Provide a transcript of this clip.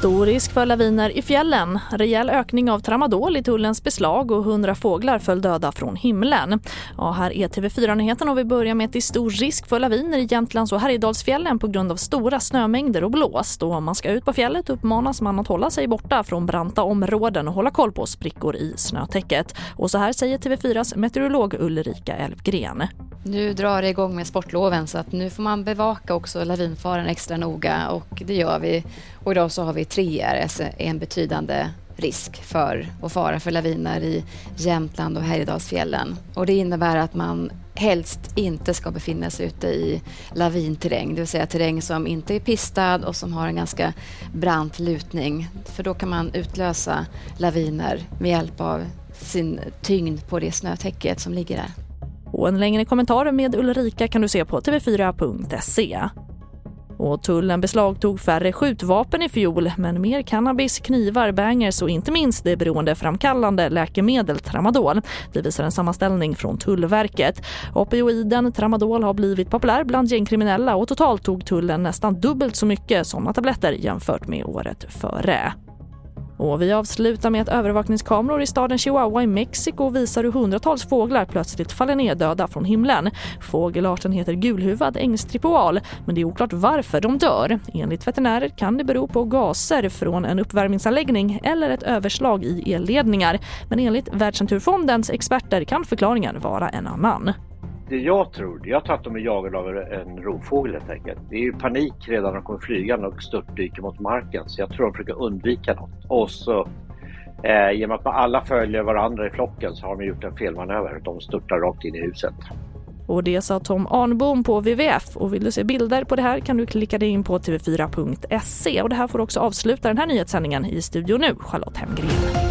Stor risk för laviner i fjällen. Rejäl ökning av tramadol i tullens beslag och 100 fåglar föll döda från himlen. Ja, här är TV4 Nyheterna och vi börjar med att det är stor risk för laviner i Jämtlands och Härjedalsfjällen på grund av stora snömängder och blåst. Och om man ska ut på fjället uppmanas man att hålla sig borta från branta områden och hålla koll på sprickor i snötäcket. Och så här säger TV4s meteorolog Ulrika Elfgren. Nu drar det igång med sportloven så att nu får man bevaka också lavinfaran extra noga och det gör vi. Och idag så har vi 3RS, en betydande risk för och fara för laviner i Jämtland och Härjedalsfjällen. Och det innebär att man helst inte ska befinna sig ute i lavinterräng, det vill säga terräng som inte är pistad och som har en ganska brant lutning. För då kan man utlösa laviner med hjälp av sin tyngd på det snötäcket som ligger där. Och en längre kommentar med Ulrika kan du se på tv4.se. Och tullen beslagtog färre skjutvapen i fjol men mer cannabis, knivar, bangers och inte minst det beroendeframkallande läkemedel tramadol. Det visar en sammanställning från Tullverket. Opioiden tramadol har blivit populär bland gängkriminella och totalt tog tullen nästan dubbelt så mycket sådana tabletter jämfört med året före. Och vi avslutar med att övervakningskameror i staden Chihuahua i Mexiko visar hur hundratals fåglar plötsligt faller ner döda från himlen. Fågelarten heter gulhuvad ängstripoal, men det är oklart varför de dör. Enligt veterinärer kan det bero på gaser från en uppvärmningsanläggning eller ett överslag i elledningar. Men enligt Världsnaturfondens experter kan förklaringen vara en annan det jag tror, jag tror att de är jagade av en rovfågel helt enkelt. Det är ju panik redan när de kommer flygande och störtdyker mot marken så jag tror de försöker undvika något. Och så eh, genom att alla följer varandra i flocken så har de gjort en felmanöver. De störtar rakt in i huset. Och det sa Tom Arnbom på WWF. Och vill du se bilder på det här kan du klicka dig in på tv4.se. Och det här får också avsluta den här nyhetssändningen i studio nu, Charlotte Hemgren.